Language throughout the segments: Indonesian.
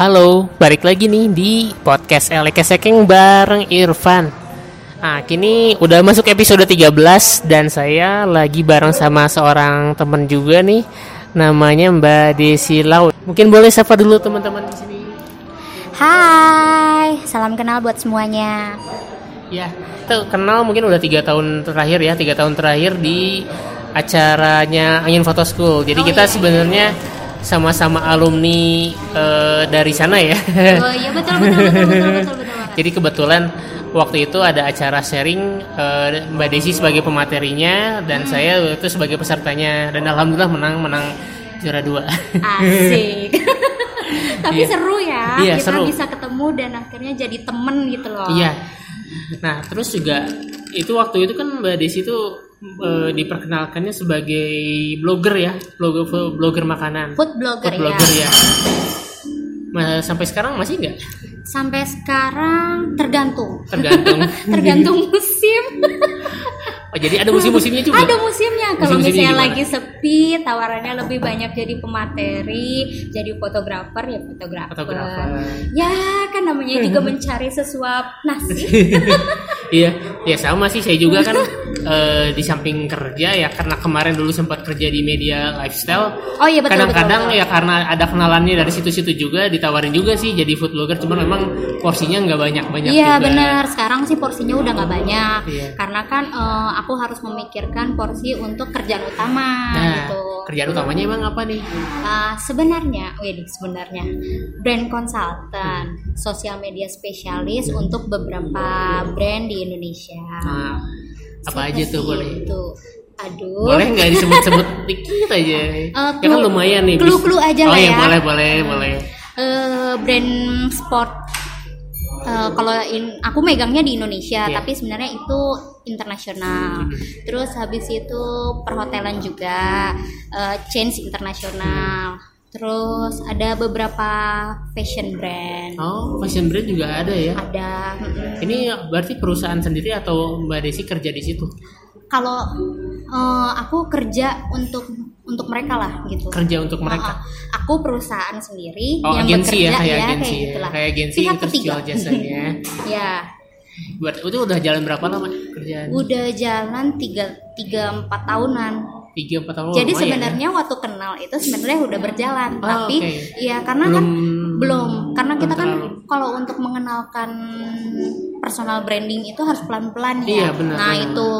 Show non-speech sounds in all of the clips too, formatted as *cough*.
Halo, balik lagi nih di podcast Eleke Sekeng bareng Irfan. Nah, kini udah masuk episode 13 dan saya lagi bareng sama seorang teman juga nih. Namanya Mbak Desi Laut. Mungkin boleh sapa dulu teman-teman di sini. Hai, salam kenal buat semuanya. Ya, kita kenal mungkin udah tiga tahun terakhir ya, tiga tahun terakhir di acaranya Angin Photo School. Jadi Oh, kita iya. sebenarnya sama-sama alumni eh, dari sana ya. Oh iya betul betul betul betul betul betul. betul. Jadi kebetulan waktu itu ada acara sharing eh, Mbak Desi sebagai pematerinya dan Hmm. saya itu sebagai pesertanya dan alhamdulillah menang menang juara dua. Asik. *laughs* Tapi Iya. seru ya, Iya, kita seru. bisa ketemu dan akhirnya jadi temen gitu loh. Iya. Nah terus juga itu waktu itu kan Mbak Desi itu eh, diperkenalkannya sebagai blogger ya, blogger blogger makanan. Food blogger, Food blogger ya. ya. Nah, sampai sekarang masih nggak? Sampai sekarang tergantung. Tergantung. *laughs* tergantung musim. *laughs* Oh, jadi ada musim-musimnya juga. Ada musimnya. Kalau Musim-musimnya misalnya gimana? lagi sepi, tawarannya lebih banyak jadi pemateri, jadi fotografer ya fotografer. Fotografer. Ya kan namanya juga *laughs* mencari sesuap nasi. *laughs* Iya, ya sama sih saya juga kan eh, di samping kerja ya karena kemarin dulu sempat kerja di media lifestyle. Oh iya betul Kadang-kadang ya karena ada kenalannya dari situ-situ juga ditawarin juga sih jadi food blogger cuman memang porsinya nggak banyak-banyak Iya benar. Sekarang sih porsinya udah nggak banyak. Iya. Karena kan eh, aku harus memikirkan porsi untuk kerjaan utama Nah, gitu. kerjaan utamanya emang apa nih? Eh, sebenarnya, wih sebenarnya brand consultant, sosial media spesialis untuk beberapa brand di Indonesia. Nah, apa aja tuh boleh? itu. Aduh. Boleh nggak disebut-sebut *laughs* dikit aja? ya kan clue- lumayan nih. clue-clue aja oh, lah iya, ya. boleh, boleh, boleh. Eh, brand sport eh, kalau in, aku megangnya di Indonesia Iya. tapi sebenarnya itu internasional terus habis itu perhotelan juga eh, change internasional terus ada beberapa fashion brand Oh, fashion brand juga ada ya? ada mm-mm. Ini berarti perusahaan sendiri atau Mbak Desi kerja di situ? kalau eh, aku kerja untuk untuk mereka lah gitu Kerja untuk mereka. Ah, ah. aku perusahaan sendiri Oh, yang agensi ya, bekerja kayak ya, agensi kayak ya. gitulah. Kayak agensi Pihak terus ketiga. jasanya. *laughs* ya Buat itu udah jalan berapa lama kerjaan? udah jalan tiga tiga empat tahunan Tiga empat tahun. jadi lumayan ya. sebenarnya waktu kenal itu sebenarnya udah berjalan Oh, tapi oke. ya karena belum kan belum karena belum kita kan kalau untuk mengenalkan personal branding itu harus pelan pelan Iya, ya benar, nah benar. itu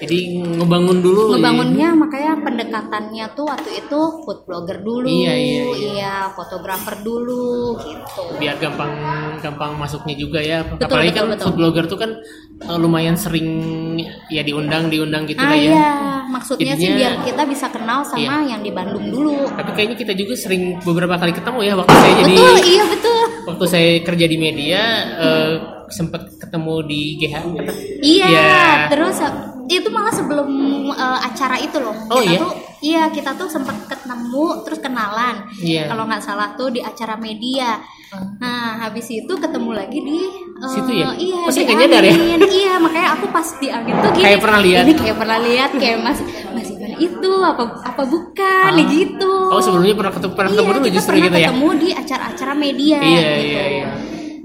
Jadi ngebangun dulu. ya. ngebangunnya makanya pendekatannya tuh waktu itu food blogger dulu Iya, iya, iya. iya, fotografer dulu gitu biar gampang gampang masuknya juga ya. Betul, Apalagi betul, kan betul. food blogger tuh kan eh, lumayan sering ya diundang diundang gitu ah lah ya. iya maksudnya sih Jadinya- biar kita bisa kenal sama yang di Bandung dulu Tapi kayaknya kita juga sering beberapa kali ketemu ya waktu saya jadi betul iya betul waktu saya kerja di media eh, sempat ketemu di GH. Iya, Iya. terus uh, itu malah sebelum uh, acara itu loh. Oh, kita iya? tuh iya kita tuh sempat ketemu terus kenalan. Iya. Kalau nggak salah tuh di acara media. Nah, habis itu ketemu lagi di uh, Situ ya? Iya, Oh, saya di nyadar ya? Angin. Iya, makanya aku pas di angin tuh gini. Kayak pernah lihat. Ini kayak pernah lihat kayak Mas Mas Ivan itu apa apa bukan Ah. gitu. Oh sebelumnya pernah ketemu pernah Iya, ketemu dulu kita justru pernah gitu ya. ketemu di acara-acara media Iya, gitu. iya, iya.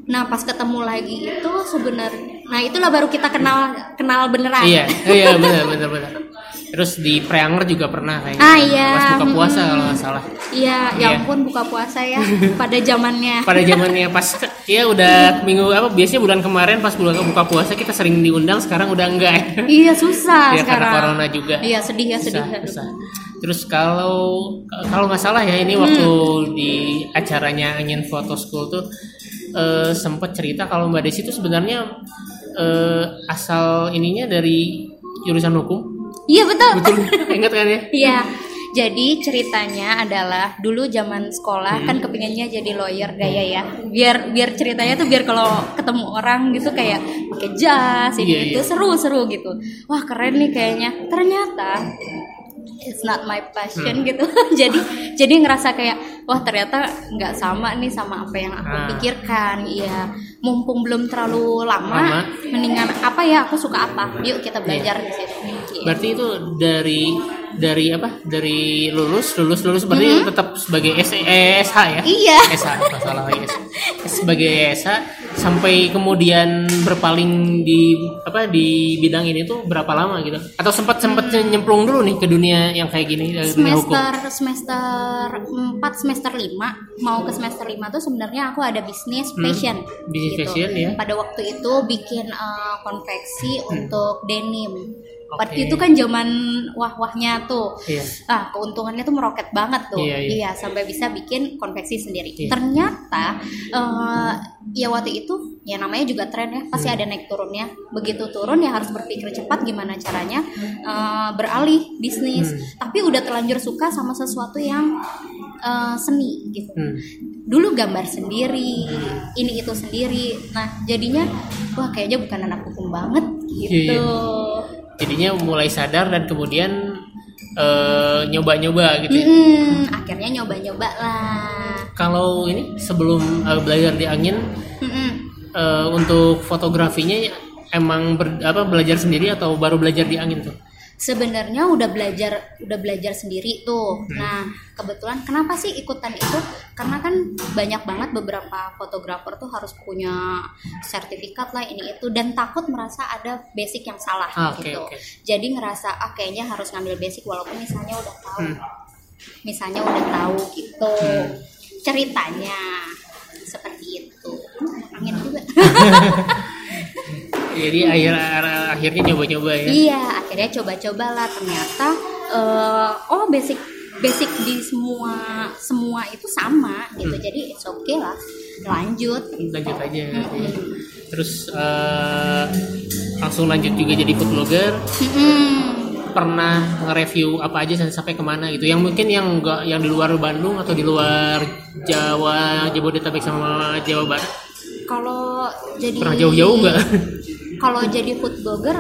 Nah pas ketemu lagi itu sebenarnya, nah itulah baru kita kenal kenal beneran. Iya, iya benar benar benar. *laughs* Terus di Preanger juga pernah kayaknya. Ah, iya. Pas buka puasa Mm-mm. kalau nggak salah. Iya, Iya. ya ampun buka puasa ya *laughs* pada zamannya. Pada zamannya pas ya udah minggu apa biasanya bulan kemarin pas bulan buka puasa kita sering diundang sekarang udah enggak ya. Iya susah *laughs* Ya, karena sekarang. corona juga. Iya sedih ya sedih. Susah, susah. Terus kalau kalau nggak salah ya ini waktu di acaranya Angin Photo School tuh eh, sempat cerita kalau Mbak Desi itu sebenarnya eh, asal ininya dari jurusan hukum. Iya betul. Betul, ingat kan ya? Iya. Jadi ceritanya adalah dulu zaman Hmm. sekolah kan kepinginnya jadi lawyer gaya ya. Biar biar ceritanya tuh biar kalau ketemu orang gitu kayak pakai jas Iya, ini iya. itu seru-seru gitu. Wah, keren nih kayaknya. Ternyata it's not my passion Hmm. gitu. *laughs* jadi jadi ngerasa kayak wah ternyata nggak sama nih sama apa yang aku Ah. pikirkan. Iya. Mumpung belum terlalu lama, Lama. mendingan apa ya aku suka apa. Yuk kita belajar di situ. Berarti itu dari dari apa? Dari lulus lulus lulus berarti tetap sebagai S SH ya? Iya. SH salah lagi sebagai SH sampai kemudian berpaling di apa di bidang ini tuh berapa lama gitu? Atau sempat sempat nyemplung dulu nih ke dunia yang kayak gini semester semester 4 semester 5 mau ke semester 5 tuh sebenarnya aku ada bisnis fashion Hmm. gitu. Bisnis fashion, ya. pada waktu itu bikin eh, konveksi untuk denim Hmm. Oke. itu kan zaman wah-wahnya tuh Iya. ah keuntungannya tuh meroket banget tuh Iya, iya. sampai bisa bikin konveksi sendiri Iya. ternyata eh, ya waktu itu ya namanya juga tren ya pasti Hmm. ada naik turunnya begitu turun ya harus berpikir cepat gimana caranya eh, beralih bisnis Hmm. tapi udah terlanjur suka sama sesuatu yang eh, seni gitu Hmm. dulu gambar sendiri ini itu sendiri nah jadinya wah kayaknya bukan anak hukum banget gitu Iya, jadinya mulai sadar dan kemudian eh, nyoba-nyoba gitu ya. Mm-mm, akhirnya nyoba-nyoba lah Kalau ini sebelum eh, belajar di angin eh, untuk fotografinya emang ber- apa belajar sendiri atau baru belajar di angin tuh? Sebenarnya udah belajar udah belajar sendiri tuh. Nah kebetulan kenapa sih ikutan itu? Karena kan banyak banget beberapa fotografer tuh harus punya sertifikat lah ini itu dan takut merasa ada basic yang salah Ah, gitu. oke. jadi ngerasa ah kayaknya harus ngambil basic walaupun misalnya udah tahu. Hmm. misalnya udah tahu gitu. Hmm. ceritanya seperti itu. Hmm, angin juga *laughs* Jadi akhir akhirnya nyoba-nyoba ya. Iya, akhirnya coba-coba lah ternyata eh, oh basic basic di semua semua itu sama gitu. Hmm. Jadi it's okay lah. Lanjut. Lanjut aja. Mm-mm. Terus eh, langsung lanjut juga jadi food blogger. Mm-mm. Pernah nge-review apa aja sampai ke mana gitu? Yang mungkin yang enggak yang di luar Bandung atau di luar Jawa, Jabodetabek sama Jawa Barat. Kalau jadi Pernah jauh-jauh nggak? *laughs* Kalau jadi food blogger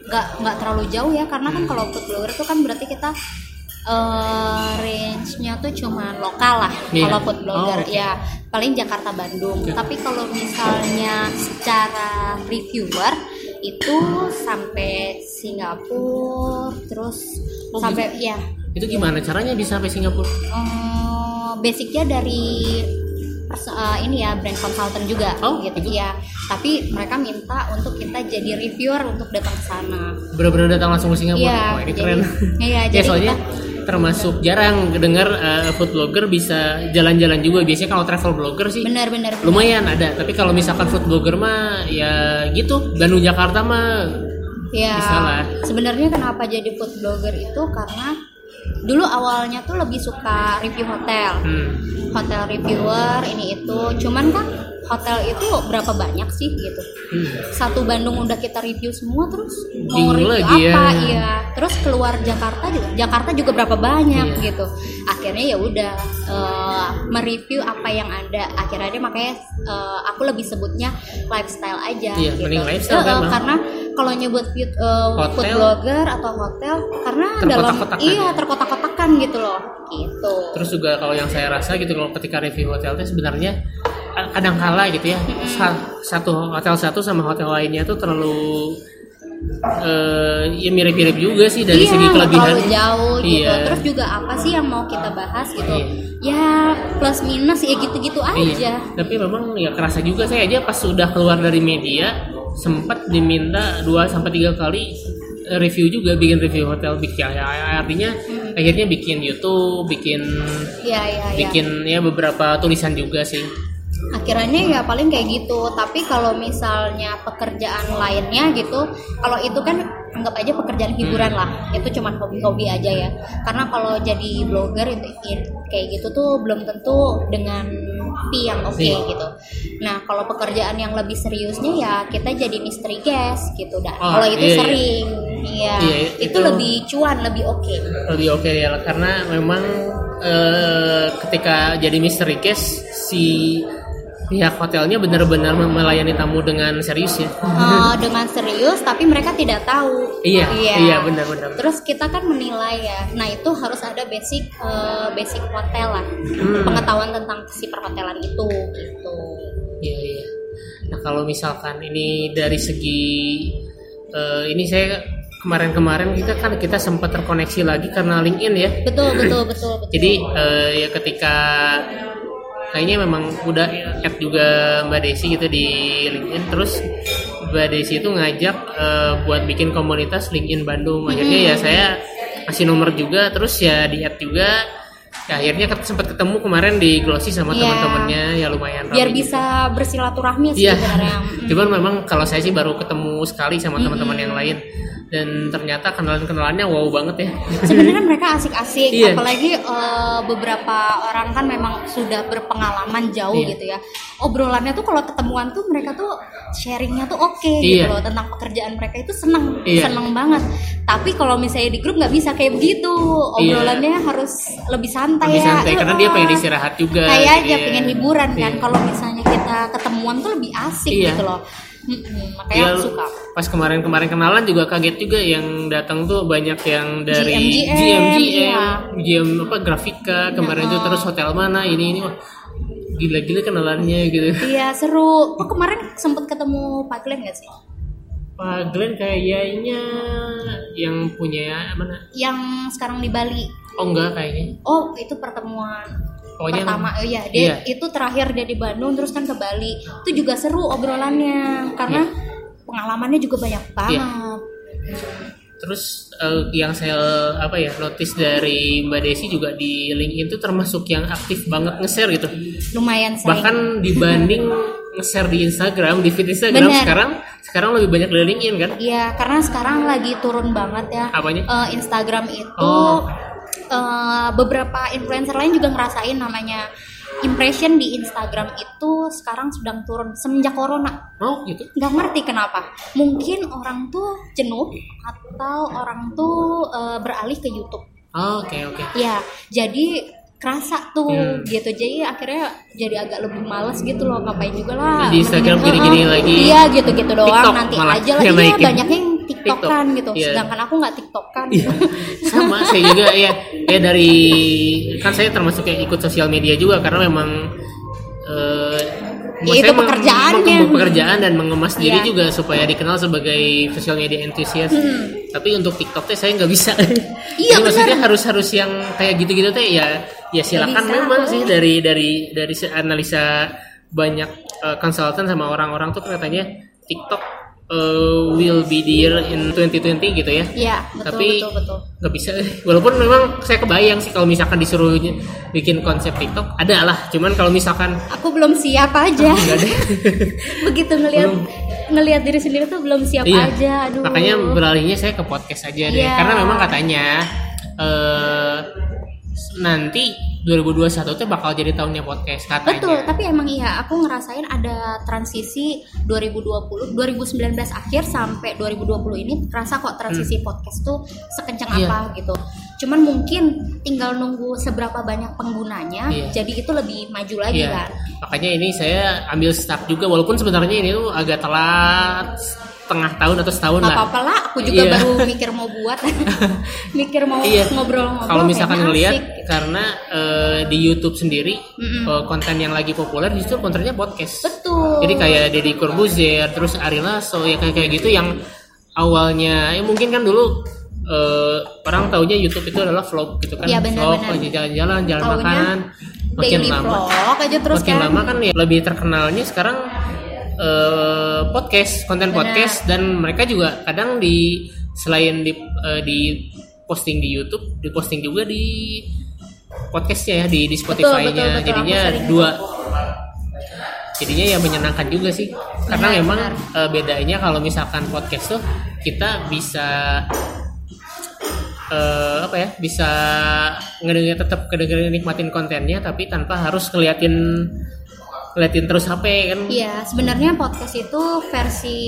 nggak nggak terlalu jauh ya karena kan kalau food blogger itu kan berarti kita eh range-nya tuh cuma lokal lah Iya. kalau food blogger Oh, oke. ya paling Jakarta Bandung Oke. tapi kalau misalnya secara reviewer itu sampai Singapura terus Oh, sampai ya Itu gimana caranya bisa sampai Singapura? eh, basicnya dari eh, ini ya brand consultant juga Oh, gitu gitu. ya tapi mereka minta untuk kita jadi reviewer untuk datang ke sana Bener-bener datang langsung ke Singapura. Iya, Wah, ini jadi- keren. *laughs* iya, *laughs* ya jadi soalnya kita- termasuk jarang dengar eh, food blogger bisa jalan-jalan juga. Biasanya kalau travel blogger sih benar-benar lumayan ada. Tapi kalau misalkan food blogger mah ya gitu. Bandung Jakarta mah ya bisa lah. sebenarnya kenapa jadi food blogger itu karena dulu awalnya tuh lebih suka review hotel. Hmm, hotel reviewer ini itu. Cuman kan hotel itu berapa banyak sih gitu. Hmm. satu Bandung udah kita review semua terus mau Bingung review lagi ya. apa? Iya. Terus keluar Jakarta juga Jakarta juga berapa banyak Iya. gitu. Akhirnya ya udah eh, mereview apa yang ada. Akhirnya dia makanya eh, aku lebih sebutnya lifestyle aja Iya, gitu. mending lifestyle Bang. karena kalau nyebut eh, food blogger atau hotel karena dalam iya ya. terkotak-kotakan gitu loh gitu Terus juga kalau yang saya rasa gitu kalau ketika review hotel itu sebenarnya eh, kadang kala gitu ya sa- satu hotel satu sama hotel lainnya tuh terlalu eh ya mirip-mirip juga sih dari iya, segi kelebihan. terlalu jauh gitu. Iya. Terus juga apa sih yang mau kita bahas gitu? Iya. Ya plus minus ya gitu-gitu aja. Iya. Tapi memang ya kerasa juga saya aja pas sudah keluar dari media sempat diminta 2 sampai tiga kali eh, review juga bikin review hotel bikin ya, artinya akhirnya bikin YouTube, bikin Iya, iya, iya. bikin ya beberapa tulisan juga sih. Akhirnya ya paling kayak gitu. Tapi kalau misalnya pekerjaan lainnya gitu, kalau itu kan anggap aja pekerjaan hiburan lah. Itu cuma hobi-hobi aja ya. Karena kalau jadi blogger itu kayak gitu tuh belum tentu dengan fee yang oke Iya. gitu. Nah, kalau pekerjaan yang lebih seriusnya ya kita jadi mystery guest gitu dah. Oh, kalau itu iya, iya. sering, iya. Iya, itu, itu- lebih cuan, lebih oke. lebih oke ya karena memang eh, ketika jadi mystery case si pihak hotelnya benar-benar melayani tamu dengan serius ya. Eh, dengan serius tapi mereka tidak tahu Iya, iya, benar-benar. terus kita kan menilai ya nah itu harus ada basic eh, basic hotel lah Hmm. pengetahuan tentang si perhotelan itu gitu Iya iya. Nah kalau misalkan ini dari segi eh, ini saya kemarin-kemarin kita kan kita sempat terkoneksi lagi karena LinkedIn ya. betul betul betul *laughs* betul Jadi eh, ya ketika kayaknya memang udah add juga Mbak Desi gitu di LinkedIn terus Mbak Desi itu ngajak eh, buat bikin komunitas LinkedIn Bandung. Akhirnya ya saya kasih nomor juga terus ya di add juga. Ya, akhirnya sempat ketemu kemarin di Glossy sama Iya. teman-temannya ya lumayan biar ramai bisa bersilaturahmi sih Iya. sebenarnya *laughs* Mm. Cuman memang kalau saya sih baru ketemu sekali sama teman-teman yang lain dan ternyata kenalan-kenalannya wow banget ya. *laughs* sebenarnya mereka asik-asik Iya. apalagi eh, beberapa orang kan memang sudah berpengalaman jauh Iya. gitu ya obrolannya tuh kalau ketemuan tuh mereka tuh sharingnya tuh oke Iya. gitu loh tentang pekerjaan mereka itu seneng Iya. seneng banget tapi kalau misalnya di grup nggak bisa kayak begitu obrolannya harus lebih santai Iya. Lebih ya santai karena dia pengen istirahat juga. kayak aja Iya. pengen hiburan kan Iya. kalau misalnya kita ketemuan tuh lebih asik Iya. gitu loh Mm-mm, makanya Ya, suka pas kemarin-kemarin kenalan juga kaget juga yang datang tuh banyak yang dari GM, GM, iya. GM apa grafika kemarin itu terus hotel mana ini ini wah gila-gila kenalannya gitu. iya seru oh kemarin sempet ketemu Pak Glenn gak sih Pak Glenn kayaknya yang punya mana? yang sekarang di Bali Oh enggak kayaknya. Oh, itu pertemuan Pokoknya pertama. Oh iya, dia Iya. itu terakhir dia di Bandung terus kan ke Bali. Itu juga seru obrolannya karena Iya. pengalamannya juga banyak banget. Terus eh, yang saya apa ya notice dari Mbak Desi juga di LinkedIn itu termasuk yang aktif banget nge-share gitu. Lumayan sering. Bahkan dibanding nge-share di Instagram, di feed Instagram Bener. sekarang sekarang lebih banyak dari LinkedIn kan? Iya, karena sekarang lagi turun banget ya. Apanya? Eh, Instagram itu Oh. Eh, beberapa influencer lain juga ngerasain namanya impression di Instagram itu sekarang sedang turun semenjak corona. Oh gitu. nggak ngerti kenapa mungkin orang tuh jenuh atau orang tuh eh, beralih ke YouTube Oh, Oke oke. ya jadi kerasa tuh Hmm. gitu jadi akhirnya jadi agak lebih males gitu loh ngapain juga lah Di Instagram gini-gini "Eh, eh, lagi." iya gitu gitu doang TikTok nanti malah aja lah iya banyaknya yang tiktokan TikTok, gitu iya. sedangkan aku nggak tiktokan Iya, *laughs* sama saya juga ya ya dari kan saya termasuk yang ikut sosial media juga karena memang eh Ya, itu pekerjaannya. pekerjaan dan mengemas diri Iya. juga supaya dikenal sebagai sosial media enthusiast. Tapi untuk TikTok teh saya nggak bisa. Iya, Jadi maksudnya harus harus yang kayak gitu-gitu teh ya ya silakan bisa. memang sih dari dari dari analisa banyak eh, konsultan sama orang-orang tuh katanya TikTok eh, will be there in 2020 gitu ya. Iya betul Tapi- betul betul. nggak bisa. *laughs* Walaupun memang saya kebayang sih kalau misalkan disuruh bikin konsep TikTok ada lah. Cuman kalau misalkan aku belum siap aja. *laughs* Begitu ngelihat ngelihat diri sendiri tuh belum siap iya. aja aduh. Makanya beralihnya saya ke podcast aja deh. Iya. karena memang katanya eh nanti 2021 tuh bakal jadi tahunnya podcast katanya Betul, tapi emang iya aku ngerasain ada transisi 2020, 2019 akhir sampai 2020 ini terasa kok transisi podcast tuh sekencang Hmm. Iya. apa gitu. Cuman mungkin tinggal nunggu seberapa banyak penggunanya, Iya. jadi itu lebih maju lagi Iya. kan. makanya ini saya ambil start juga walaupun sebenarnya ini tuh agak telat setengah tahun atau setahun Gak lah apa-apa lah, aku juga Iya. baru mikir mau buat, *laughs* mikir mau Iya. ngobrol-ngobrol. kalau misalkan ngelihat karena eh, di YouTube sendiri Mm-mm. eh, konten yang lagi populer justru kontennya podcast betul. Jadi kayak Deddy Corbuzier, terus Ari Lasso, ya kayak kayak gitu yang awalnya ya mungkin kan dulu eh, orang taunya YouTube itu adalah vlog gitu kan, Iya, benar, vlog lagi jalan-jalan, jalan makanan. Makin lama, vlog aja terus makin kan. lama kan ya lebih terkenalnya sekarang eh, podcast, konten Benar. podcast dan mereka juga kadang di selain di eh, di posting di YouTube, diposting juga di podcastnya ya di di Spotify-nya. Jadinya dua jadinya ya menyenangkan juga sih karena Benar, memang benar. eh, bedanya kalau misalkan podcast tuh kita bisa eh, apa ya bisa ngedenger tetap kedengerin nikmatin kontennya tapi tanpa harus ngeliatin ngeliatin terus HP kan Iya, sebenarnya podcast itu versi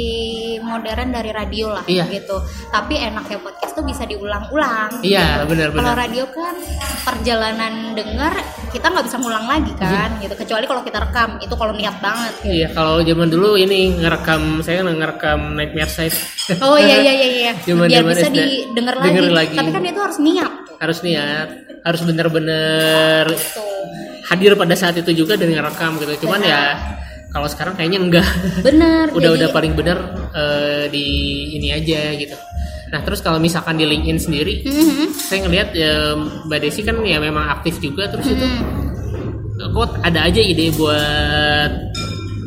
modern dari radio lah Iya. gitu. Tapi enaknya podcast tuh bisa diulang-ulang. Iya, gitu. benar-benar. Kalau radio kan perjalanan dengar kita nggak bisa ngulang lagi kan, gitu. Kecuali kalau kita rekam, itu kalau niat banget. gitu. Iya, kalau zaman dulu ini ngerekam saya ngerekam Nightmare Side Oh iya iya iya iya. *laughs* Zaman- Biar zaman bisa SD. didengar lagi. Denger lagi. Tapi kan itu harus niat. harus niat, harus bener-bener Tuh. Hadir pada saat itu juga dan ngerekam gitu. Cuman ya kalau sekarang kayaknya enggak. Bener. *laughs* udah jadi- udah paling benar eh, di ini aja gitu Nah terus kalau misalkan di LinkedIn sendiri, Mhm. saya ngelihat ya, Mbak Desi kan ya memang aktif juga terus itu Mhm. kok ada aja ide buat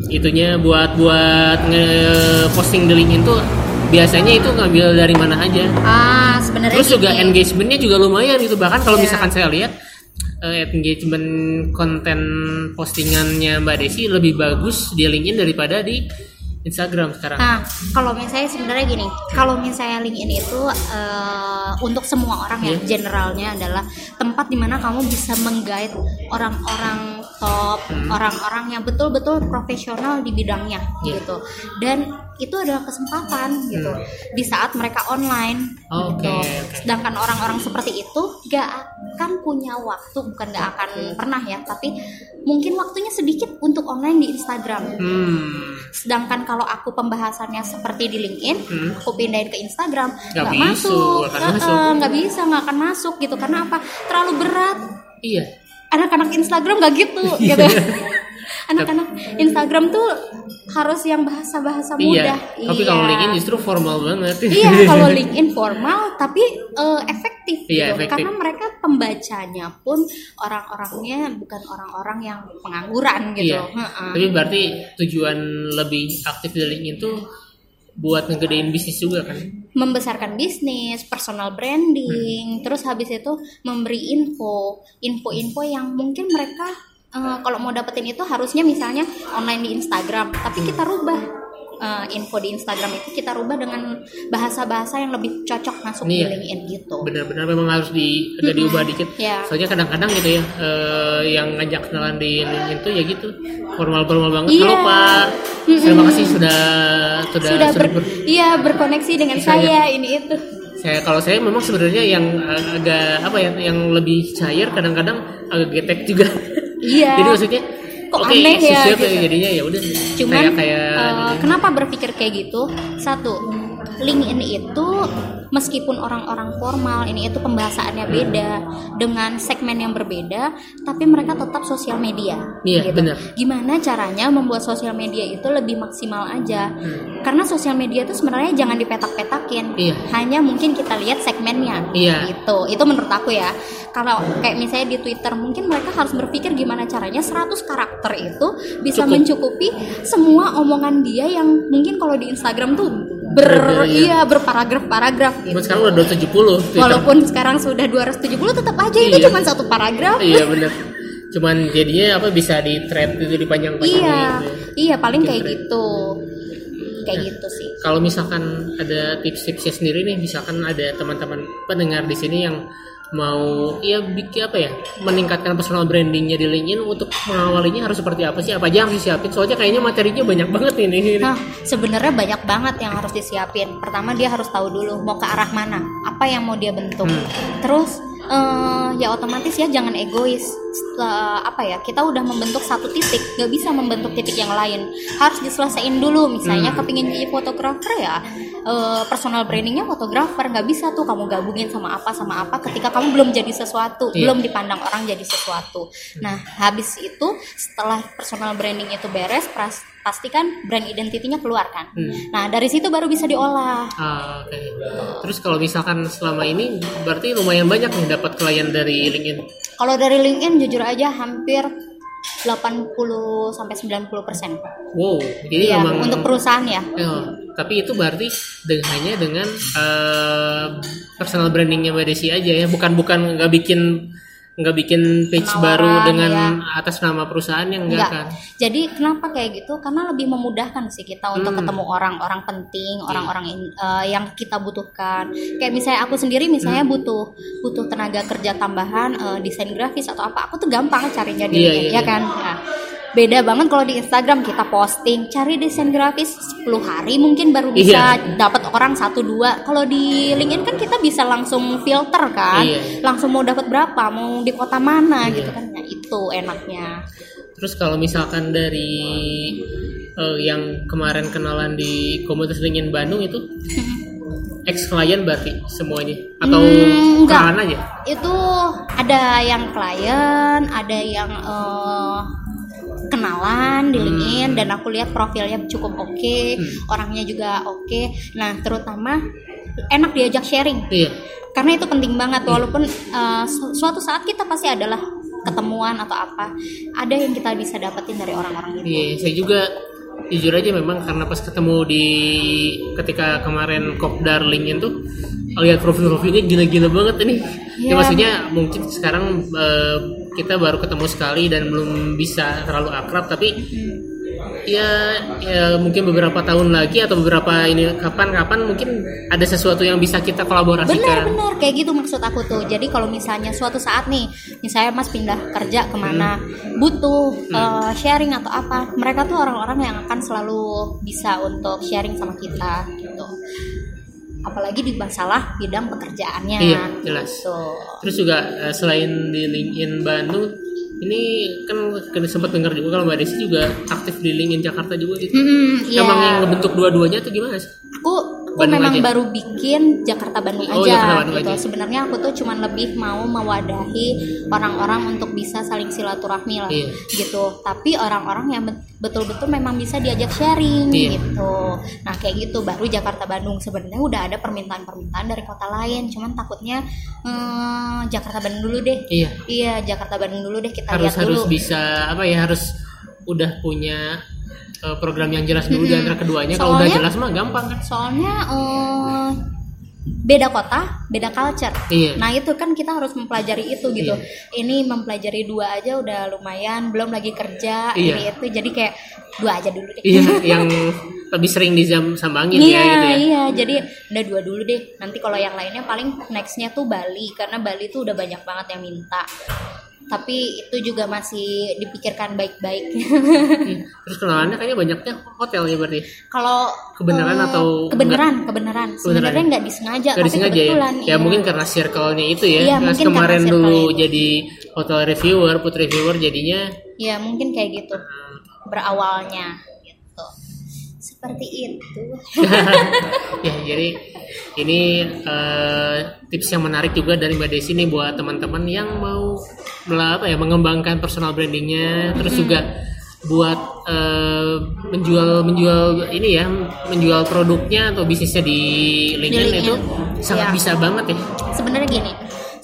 itunya buat buat nge-posting di LinkedIn tuh biasanya itu ngambil dari mana aja. Ah, sebenarnya Terus juga gini. engagementnya juga lumayan gitu bahkan kalau Iya. misalkan saya lihat eh, engagement konten postingannya Mbak Desi lebih bagus di LinkedIn daripada di Instagram sekarang. Nah, kalau misalnya sebenarnya gini, kalau misalnya LinkedIn itu eh, untuk semua orang ya, Iya. generalnya adalah tempat di mana kamu bisa menggait orang-orang top, Hmm. orang-orang yang betul-betul profesional di bidangnya Iya. gitu. Dan itu adalah kesempatan gitu di saat mereka online Hmm. Oke, gitu. Sedangkan orang-orang seperti itu gak akan punya waktu, bukan gak akan pernah ya, tapi mungkin waktunya sedikit untuk online di Instagram. Hmm. Sedangkan kalau aku pembahasannya seperti di LinkedIn, Hmm. aku pindahin ke Instagram, Nggak masuk, nggak bisa, nggak akan masuk gitu. Karena apa? Terlalu berat. Iya. Anak-anak Instagram nggak gitu, *laughs* gitu. *laughs* Anak-anak Instagram tuh harus yang bahasa-bahasa Iya. mudah. Tapi kalau LinkedIn justru formal banget. *laughs* Iya, kalau LinkedIn formal tapi eh, efektif Iya, gitu. efektif. Karena mereka pembacanya pun orang-orangnya bukan orang-orang yang pengangguran gitu. Iya. Tapi berarti tujuan lebih aktif di LinkedIn tuh buat ngegedein bisnis juga kan? Membesarkan bisnis, personal branding, terus habis itu memberi info, info-info yang mungkin mereka eh, kalau mau dapetin itu harusnya misalnya online di Instagram, tapi kita rubah eh, info di Instagram itu kita rubah dengan bahasa-bahasa yang lebih cocok masuk di Iya. LinkedIn gitu. Benar-benar memang harus di agak diubah dikit. Iya. Soalnya kadang-kadang gitu ya, eh, yang ngajak kenalan di LinkedIn tuh ya gitu, formal-formal banget. Iya. Halo Pak, terima kasih sudah sudah, Sudah ber, ber- iya berkoneksi dengan Saya- saya ini itu. saya kalau saya memang sebenarnya yang agak apa ya, yang lebih cair kadang-kadang agak getek juga. Iya. *laughs* Jadi maksudnya Kok oke, aneh ya, gitu. jadinya ya udah Cuman kayak kayak eh, kenapa berpikir kayak gitu? Satu, LinkedIn itu meskipun orang-orang formal ini itu pembahasannya beda dengan segmen yang berbeda, tapi mereka tetap sosial media. Iya, benar. Gimana caranya membuat sosial media itu lebih maksimal aja? Karena sosial media itu sebenarnya jangan dipetak-petakin. Iya. Hanya mungkin kita lihat segmennya. Iya. Gitu. Itu menurut aku ya. Kalau kayak misalnya di Twitter mungkin mereka harus berpikir gimana caranya 100 karakter itu bisa Cukup. mencukupi semua omongan dia yang mungkin kalau di Instagram tuh ber iya. berparagraf-paragraf gitu. sekarang udah 270 Twitter. Walaupun sekarang sudah 270 tetap aja itu Iya. cuma satu paragraf. Iya bener Cuman jadinya apa bisa di thread itu dipanjang-panjangin Iya, gitu. iya paling Bikin kayak thread. gitu. Kayak Nah. gitu sih. Kalau misalkan ada tips-tipsnya sendiri nih, misalkan ada teman-teman pendengar di sini yang mau ya bikin apa ya meningkatkan personal brandingnya di LinkedIn untuk mengawalinya harus seperti apa sih apa aja yang harus disiapin soalnya kayaknya materinya banyak banget ini Nah, sebenarnya banyak banget yang harus disiapin. Pertama dia harus tahu dulu mau ke arah mana, apa yang mau dia bentuk. Hmm. Terus eh, ya otomatis ya jangan egois. Setelah, apa ya kita udah membentuk satu titik, nggak bisa membentuk titik yang lain. Harus diselesaikan dulu. Misalnya Hmm. kepingin jadi fotografer ya, eh, personal brandingnya fotografer nggak bisa tuh kamu gabungin sama apa sama apa ketika kamu belum jadi sesuatu, Iya. belum dipandang orang jadi sesuatu. Nah habis itu setelah personal branding itu beres, pras- pastikan brand identitinya keluar kan. Hmm. Nah dari situ baru bisa diolah. Ah, oke. Terus kalau misalkan selama ini berarti lumayan banyak nih dapat klien dari LinkedIn. Kalau dari LinkedIn jujur aja hampir 80 sampai 90 persen. Wow, jadi Iya, memang untuk perusahaan ya. Oh, tapi itu berarti dengan hanya dengan eh, personal brandingnya Mbak Desi aja ya, bukan bukan nggak bikin nggak bikin page Penawaran, baru dengan ya. atas nama perusahaan yang enggak kan? Jadi kenapa kayak gitu? Karena lebih memudahkan sih kita untuk Hmm. ketemu orang-orang penting, orang-orang in- eh, yang kita butuhkan. Kayak misalnya aku sendiri misalnya Hmm. butuh butuh tenaga kerja tambahan eh, desain grafis atau apa, aku tuh gampang carinya di Iya, LinkedIn, iya, ya iya. kan? Nah, beda banget kalau di Instagram kita posting cari desain grafis 10 hari mungkin baru bisa Iya. dapat orang satu dua. Kalau di LinkedIn kan kita bisa langsung filter kan, Iya. langsung mau dapat berapa, mau di kota mana Iya. gitu kan. Nah, itu enaknya. Terus kalau misalkan dari eh, yang kemarin kenalan di komunitas LinkedIn Bandung itu *laughs* ex klien berarti semuanya atau Hmm, enggak. kenalan aja? itu ada yang klien, ada yang eh, kenalan di Hmm. LinkedIn dan aku lihat profilnya cukup oke, Hmm. orangnya juga oke. Nah, terutama enak diajak sharing iya karena itu penting banget walaupun uh, su- suatu saat kita pasti adalah ketemuan atau apa ada yang kita bisa dapetin dari orang-orang itu Iya, saya juga jujur aja memang karena pas ketemu di ketika kemarin Kopdar LinkedIn tuh lihat profil-profilnya gila-gila banget ini. Ya, Iya. maksudnya mungkin sekarang eh, kita baru ketemu sekali dan belum bisa terlalu akrab tapi ya, ya mungkin beberapa tahun lagi atau beberapa ini kapan-kapan mungkin ada sesuatu yang bisa kita kolaborasikan. Benar-benar kayak gitu maksud aku tuh. Jadi kalau misalnya suatu saat nih, misalnya Mas pindah kerja ke mana, butuh uh, sharing atau apa, mereka tuh orang-orang yang akan selalu bisa untuk sharing sama kita gitu. Apalagi di masalah bidang pekerjaannya. Iya, jelas. Gitu. Terus juga eh, selain di LinkedIn Bandung, ini kan kena sempat dengar juga kalau Mbak Desi juga aktif di LinkedIn Jakarta juga gitu. Iya. Emang yang ngebentuk dua-duanya tuh gimana sih? aku aku Bandung memang aja? baru bikin Jakarta Bandung Oh, aja Jakarta Bandung gitu. aja. Sebenarnya aku tuh cuman lebih mau mewadahi orang-orang untuk bisa saling silaturahmi lah Iya. gitu. Tapi orang-orang yang bet- betul-betul memang bisa diajak sharing Iya. gitu. Nah, kayak gitu baru Jakarta Bandung. Sebenarnya udah ada permintaan-permintaan dari kota lain, cuman takutnya hmm, Jakarta Bandung dulu deh. Iya, Iya, Jakarta Bandung dulu deh kita harus lihat harus dulu. bisa apa ya harus udah punya eh, program yang jelas dulu di antara keduanya. Kalau udah jelas mah gampang kan? Soalnya eh, beda kota, beda culture. Iya. Nah itu kan kita harus mempelajari itu gitu. Iya. Ini mempelajari dua aja udah lumayan, belum lagi kerja Iya. ini itu. Jadi kayak dua aja dulu deh. Iya, *laughs* yang lebih sering disambangin Iya, ya gitu ya. iya. Jadi udah dua dulu deh. Nanti kalau yang lainnya paling nextnya tuh Bali karena Bali tuh udah banyak banget yang minta. Tapi itu juga masih dipikirkan baik-baik. Terus kenalannya kayaknya banyaknya hotel ya berarti. kalau Kebenaran eh, atau kebenaran, kebenaran. Sebenarnya nggak disengaja, Gak tapi disengaja ya? kebetulan. Ya iya. mungkin karena circle-nya itu ya. Iya, Pas mungkin kemarin dulu itu. jadi hotel reviewer, put reviewer jadinya Ya mungkin kayak gitu berawalnya gitu. Seperti itu. *laughs* ya jadi ini eh, tips yang menarik juga dari Mbak Desi nih buat teman-teman yang mau apa ya mengembangkan personal brandingnya terus juga buat eh, menjual menjual ini ya menjual produknya atau bisnisnya di LinkedIn, LinkedIn. itu sangat Ya. bisa banget ya Sebenarnya gini,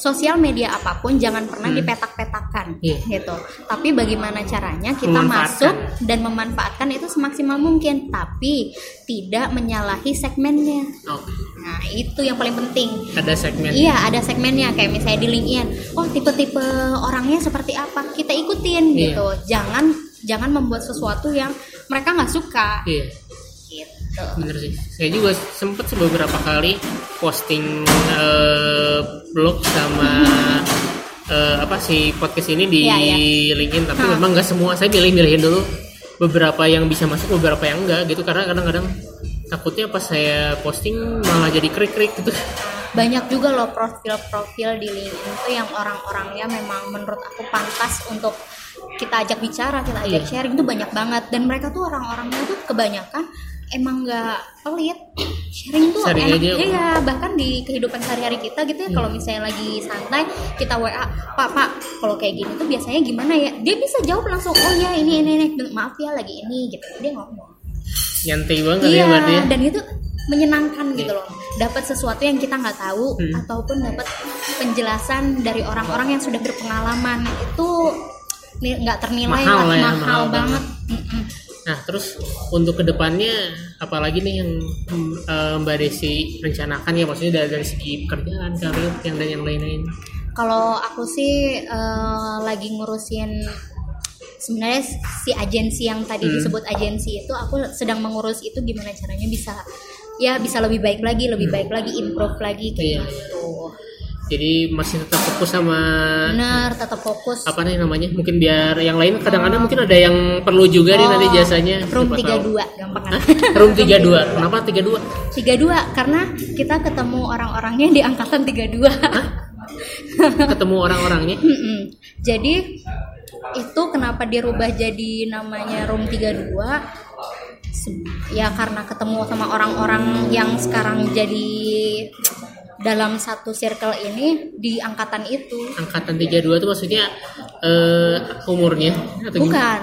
sosial media apa pun jangan pernah dipetak-petakan Iya. gitu. Tapi bagaimana caranya kita masuk dan memanfaatkan itu semaksimal mungkin, tapi tidak menyalahi segmennya. Oke. Nah, itu yang paling penting. ada segmen Iya, ada segmennya kayak misalnya di LinkedIn. Oh, tipe-tipe orangnya seperti apa? Kita ikutin Iya. gitu. Jangan jangan membuat sesuatu yang mereka nggak suka. Iya. Gitu. bener sih saya juga sempet sih beberapa kali posting eh, blog sama eh, apa sih podcast ini di Iya, iya. LinkedIn tapi Hah. memang nggak semua saya milih-milihin dulu beberapa yang bisa masuk beberapa yang enggak gitu karena kadang-kadang takutnya pas saya posting malah jadi krik-krik gitu Banyak juga loh profil-profil di LinkedIn itu yang orang-orangnya memang menurut aku pantas untuk kita ajak bicara, kita ajak Iya. sharing itu banyak banget dan mereka tuh orang-orangnya tuh kebanyakan emang nggak pelit sharing tuh Sharing enak aja. Hmm. iya bahkan di kehidupan sehari-hari kita gitu ya kalau misalnya lagi santai kita WA pak pak kalau kayak gini tuh biasanya gimana ya dia bisa jawab langsung oh ya ini ini, ini. maaf ya lagi ini gitu dia ngomong nyantai banget ya Iya, berarti ya. dan itu menyenangkan gitu loh. Dapat sesuatu yang kita nggak tahu Hmm. ataupun dapat penjelasan dari orang-orang yang sudah berpengalaman itu nggak ternilai Mahal lah, ya, mahal, mahal banget. Mm-mm. Nah, terus untuk ke depannya apalagi nih yang eh, Mbak Desi rencanakan ya maksudnya dari, dari segi pekerjaan, karir, yang dan yang lain-lain. Kalau aku sih eh, lagi ngurusin sebenarnya si agensi yang tadi Hmm. disebut agensi itu aku sedang mengurus itu gimana caranya bisa ya bisa lebih baik lagi, lebih baik lagi, improve lagi Hmm. Iya. kayak gitu. Jadi masih tetap fokus sama Benar, tetap fokus. apa nih namanya? Mungkin biar yang lain kadang-kadang mungkin ada yang perlu juga nih nanti jasanya. Room Siapa 32 tahu. gampang kan? Room 32. Kenapa 32? 32 karena kita ketemu orang-orangnya di angkatan 32. Ketemu orang-orangnya. *laughs* Jadi itu kenapa dirubah jadi namanya room 32? Se- Ya karena ketemu sama orang-orang yang sekarang jadi dalam satu circle ini di angkatan itu. Angkatan 32 itu maksudnya eh umurnya atau? Bukan.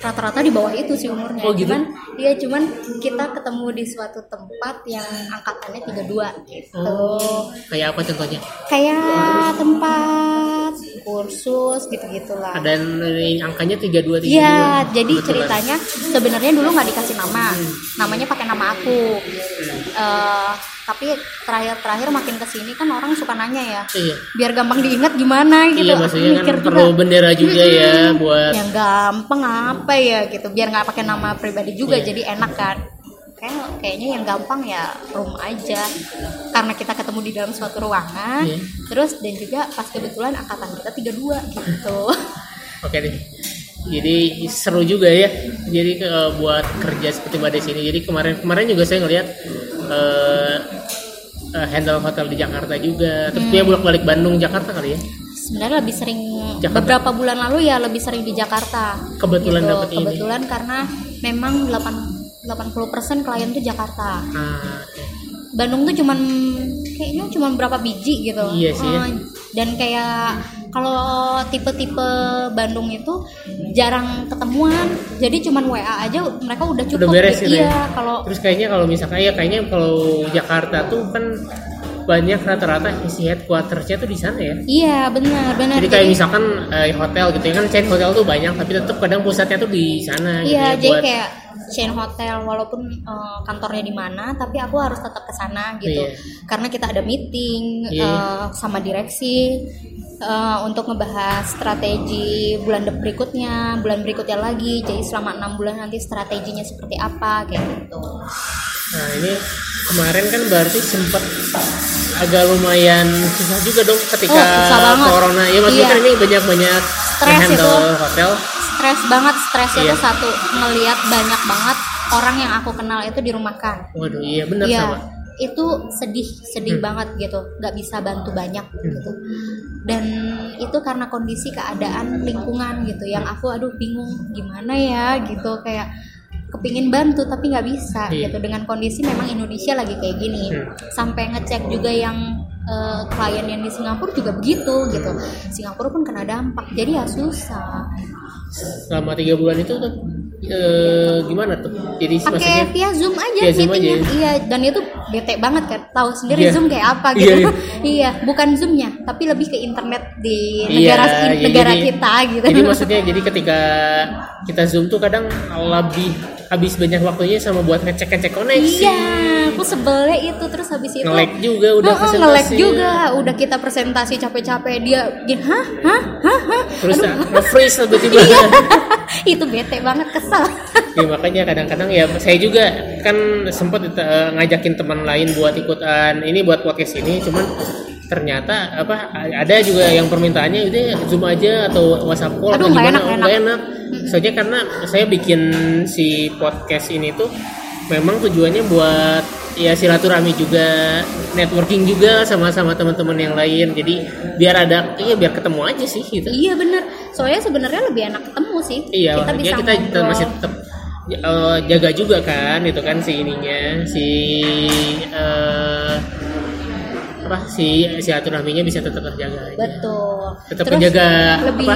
rata-rata di bawah itu sih umurnya Oh, gitu? cuman iya cuman kita ketemu di suatu tempat yang angkatannya 32 gitu Oh, kayak apa contohnya? kayak tempat kursus gitu-gitulah Ada yang angkanya 32 32. Iya, jadi Kebetulan. ceritanya sebenarnya dulu nggak dikasih nama, namanya pakai nama aku. Eh, tapi terakhir-terakhir makin ke sini kan orang suka nanya ya, Iya. biar gampang diingat gimana gitu. Iya, maksudnya kan perlu juga, bendera juga ya buat yang gampang apa ya gitu, biar nggak pakai nama pribadi juga, Iya. jadi enak kan. Kayak kayaknya yang gampang ya room aja, karena kita ketemu di dalam suatu ruangan. Iya. Terus dan juga pas kebetulan angkatan kita 32 gitu. *laughs* Oke deh. Jadi seru juga ya. Jadi ke- buat kerja seperti mbak Desi ini. Jadi kemarin kemarin juga saya ngelihat eh, eh, handle hotel di Jakarta juga. Terus Hmm. dia bolak balik Bandung Jakarta kali ya. sebenarnya lebih sering Jakarta. beberapa bulan lalu ya lebih sering di Jakarta Kebetulan Gitu. dapet ini. kebetulan karena memang 8 80% klien tuh Jakarta Ah, oke. Bandung tuh cuman kayaknya cuman berapa biji gitu Iya sih ya. Dan kayak kalau tipe-tipe Bandung itu jarang ketemuan jadi cuman WA aja mereka udah cukup Udah beres gitu. gitu ya? iya kalau Terus kayaknya kalau misalkan ya kayaknya kalau Jakarta tuh kan banyak rata-rata isi headquartersnya tuh di sana ya. iya benar benar Jadi kayak misalkan eh, hotel gitu ya kan chain hotel tuh banyak tapi tetap kadang pusatnya tuh di sana gitu Iya, ya, jadi buat kayak chain hotel walaupun eh, kantornya di mana, tapi aku harus tetap ke sana gitu. Iya. Karena kita ada meeting Iya. eh, sama direksi eh, untuk ngebahas strategi bulan berikutnya, bulan berikutnya lagi. Jadi selama enam bulan nanti strateginya seperti apa kayak gitu. Nah ini kemarin kan berarti sempat agak lumayan susah juga dong ketika Oh, corona. Ya maksudnya Iya. kan ini banyak-banyak Stres handle itu. hotel. Stres banget, stresnya Iya. tuh satu ngelihat banyak banget orang yang aku kenal itu dirumahkan. Waduh iya benar Iya, sama. itu sedih, sedih Hmm. banget gitu, nggak bisa bantu banyak gitu. Dan itu karena kondisi keadaan lingkungan gitu, yang aku aduh bingung gimana ya gitu kayak kepingin bantu tapi nggak bisa Iya. gitu dengan kondisi memang Indonesia lagi kayak gini Hmm. sampai ngecek juga yang eh, klien yang di Singapura juga begitu gitu Singapura pun kena dampak jadi ya susah Selama tiga bulan itu tuh eh, gimana tuh? Jadi pakai via zoom aja Via Zoom meetingnya aja. iya dan itu bete banget kan tahu sendiri Iya. zoom kayak apa *laughs* Iya, gitu iya. iya bukan zoomnya tapi lebih ke internet di Iya, negara ya, negara jadi- kita gitu Jadi *laughs* maksudnya jadi ketika kita zoom tuh kadang lebih habis banyak waktunya sama buat ngecek-ngecek koneksi. iya aku sebelnya itu terus habis itu Nge-lag juga udah nge-lag presentasi. juga udah kita presentasi capek-capek dia gini hah hah hah hah Terus nge-freeze tiba-tiba. *laughs* Iya. itu bete banget kesel ya makanya kadang-kadang ya saya juga kan sempat eh, ngajakin teman lain buat ikutan ini buat podcast ini cuman ternyata apa ada juga yang permintaannya udah zoom aja atau whatsapp call Aduh, atau gimana? enak, nggak nggak enak. Soalnya karena saya bikin si podcast ini tuh memang tujuannya buat ya silaturahmi juga networking juga sama sama teman-teman yang lain jadi biar ada iya biar ketemu aja sih gitu iya bener soalnya sebenarnya lebih enak ketemu sih Iya, kita bisa kita ngobrol. masih tetap eh, jaga juga kan, itu kan si ininya, si eh, apa si silaturahminya bisa tetap terjaga. aja. betul Tetap Terus menjaga lebih apa?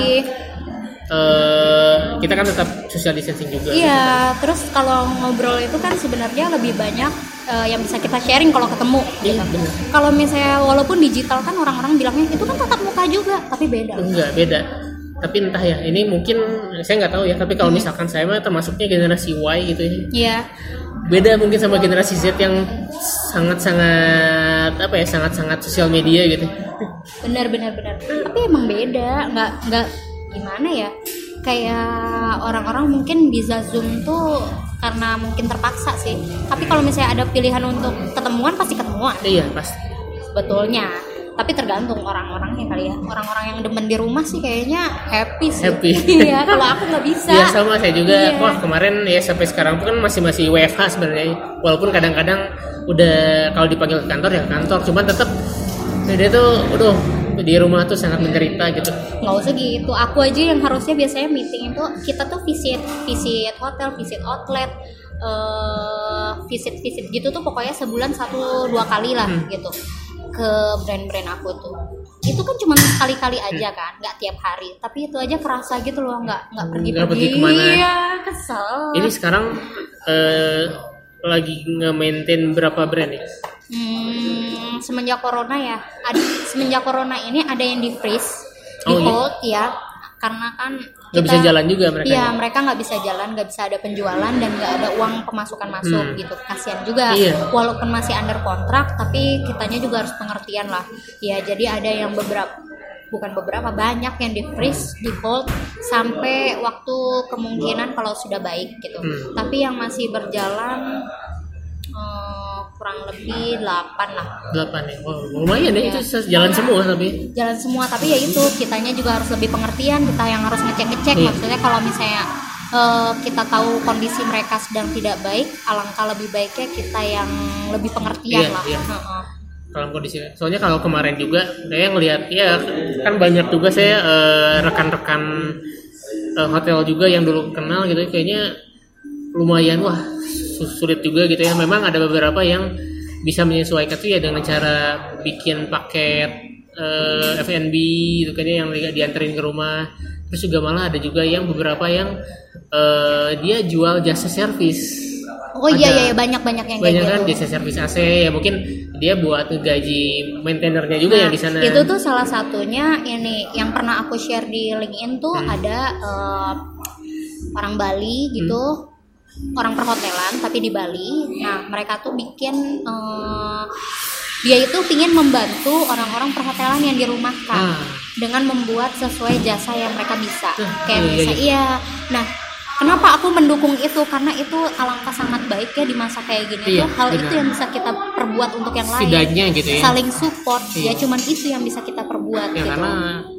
Eh, kita kan tetap social distancing juga. Iya, terus kalau ngobrol itu kan sebenarnya lebih banyak eh, yang bisa kita sharing kalau ketemu. Iya, gitu. Kalau misalnya walaupun digital kan orang-orang bilangnya itu kan tatap muka juga, tapi beda. Enggak beda. Tapi entah ya, ini mungkin saya nggak tahu ya. Tapi kalau Hmm. misalkan saya mah termasuknya generasi Y gitu ya. Iya, Beda mungkin sama generasi Z yang sangat-sangat apa ya, sangat-sangat sosial media gitu. benar benar benar. Tapi emang beda, nggak nggak gimana ya? Kayak orang-orang mungkin bisa zoom tuh karena mungkin terpaksa sih. Tapi kalau misalnya ada pilihan untuk ketemuan pasti ketemuan. Iya pasti. Sebetulnya. Tapi tergantung orang-orangnya kali ya. Orang-orang yang demen di rumah sih kayaknya happy sih. Happy. *laughs* Iya, kalau aku nggak bisa. Iya sama saya juga. Iya. Wah kemarin ya sampai sekarang pun kan masih masih WFH sebenarnya. Walaupun kadang-kadang udah kalau dipanggil ke kantor ya ke kantor. Cuman tetap dia tuh, aduh di rumah tuh sangat menderita gitu. nggak usah gitu aku aja yang harusnya biasanya meeting itu kita tuh visit visit hotel visit outlet eh visit visit gitu tuh pokoknya sebulan satu dua kali lah Hmm. gitu ke brand-brand aku tuh itu kan cuma sekali-kali aja kan nggak tiap hari tapi itu aja kerasa gitu loh nggak nggak pergi Nggak pergi pergi ke mana. iya kesel Ini sekarang eh, lagi nge-maintain berapa brand ya? Hmm, semenjak corona ya, ad- semenjak corona ini ada yang di freeze, di Oh, iya. hold ya, karena kan Nggak bisa jalan juga mereka. Iya, ya? mereka nggak bisa jalan, nggak bisa ada penjualan dan nggak ada uang pemasukan masuk Hmm. gitu. Kasihan juga. Iya. Walaupun masih under kontrak, tapi kitanya juga harus pengertian lah. Ya, jadi ada yang beberapa bukan beberapa banyak yang di freeze, di hold sampai waktu kemungkinan kalau sudah baik gitu. Hmm. Tapi yang masih berjalan eh, kurang lebih 8 lah Delapan ya. Wow, lumayan ya Iya. itu jalan semua tapi. jalan semua tapi ya itu kitanya juga harus lebih pengertian kita yang harus ngecek ngecek Iya. maksudnya kalau misalnya eh, kita tahu kondisi mereka sedang tidak baik alangkah lebih baiknya kita yang lebih pengertian Iya, lah iya. Heeh. Dalam kondisi soalnya kalau kemarin juga saya ngelihat ya kan banyak juga saya eh, rekan-rekan eh, hotel juga yang dulu kenal gitu kayaknya lumayan wah su- sulit juga gitu ya. Memang ada beberapa yang bisa menyesuaikan tuh ya dengan cara bikin paket eh, F&B gitu kan ya yang di- dianterin ke rumah. Terus juga malah ada juga yang beberapa yang dia jual jasa servis oh iya Ada- iya iya, banyak banyak yang banyak kayak kan gitu. jasa servis AC ya mungkin dia buat gaji maintainernya juga ya Nah, di sana. itu tuh salah satunya ini yang pernah aku share di LinkedIn tuh Hmm. ada eh, orang Bali gitu orang perhotelan tapi di Bali. Nah mereka tuh bikin eh, dia itu ingin membantu orang-orang perhotelan yang dirumahkan Ah. dengan membuat sesuai jasa yang mereka bisa. Tuh, kayak iya, bisa iya. iya. Nah kenapa aku mendukung itu? Karena itu alangkah sangat baik ya di masa kayak gini Iya, tuh. Hal benar. itu yang bisa kita perbuat untuk yang lain. Setidaknya gitu ya. Saling support. Iya. ya cuman itu yang bisa kita perbuat ya gitu. karena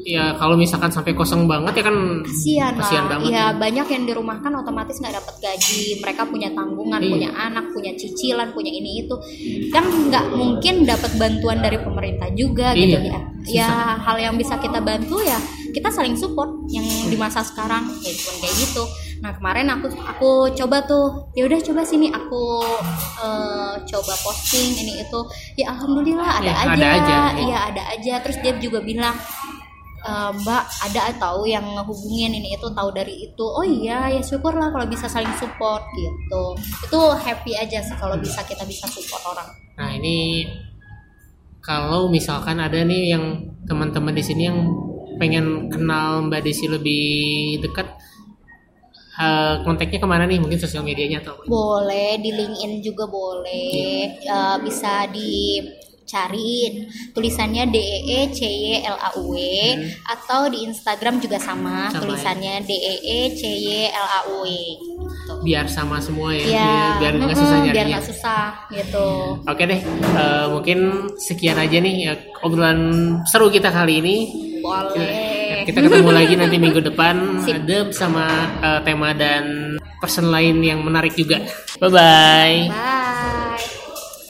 ya kalau misalkan sampai kosong banget ya kan kasihan lah. banget ya. banyak yang dirumahkan otomatis nggak dapat gaji. Mereka punya tanggungan Iya. punya anak punya cicilan punya ini itu. Kan nggak mungkin dapat bantuan dari pemerintah juga gitu Iya, ya. ya hal yang bisa kita bantu ya kita saling support yang di masa sekarang. Ya cuman kayak gitu nah kemarin aku aku coba tuh ya udah coba sini aku eh, coba posting ini itu. Ya alhamdulillah ada Ya, aja. ada aja, ya. iya ada aja. Terus dia juga bilang "Eh, Mbak ada tahu yang ngehubungin ini itu tahu dari itu? Oh iya ya syukurlah kalau bisa saling support gitu. Itu happy aja sih kalau bisa kita bisa support orang. Nah ini kalau misalkan ada nih yang teman-teman di sini yang pengen kenal Mbak Desi lebih dekat eh, kontaknya ke mana nih? Mungkin sosial medianya atau boleh di LinkedIn juga boleh. Eh, bisa dicariin. Tulisannya D E E C Y L A U W atau di Instagram juga sama, Hmm. Sama ya. tulisannya D E E C Y L A U W. Gitu. biar sama semua ya, ya biar nggak susah biar nyarinya. nggak susah gitu. Oke deh, eh, mungkin sekian aja nih ya, obrolan seru kita kali ini. boleh Kita ketemu lagi nanti minggu depan Sip. ada bersama eh, tema dan person lain yang menarik juga. Bye bye. bye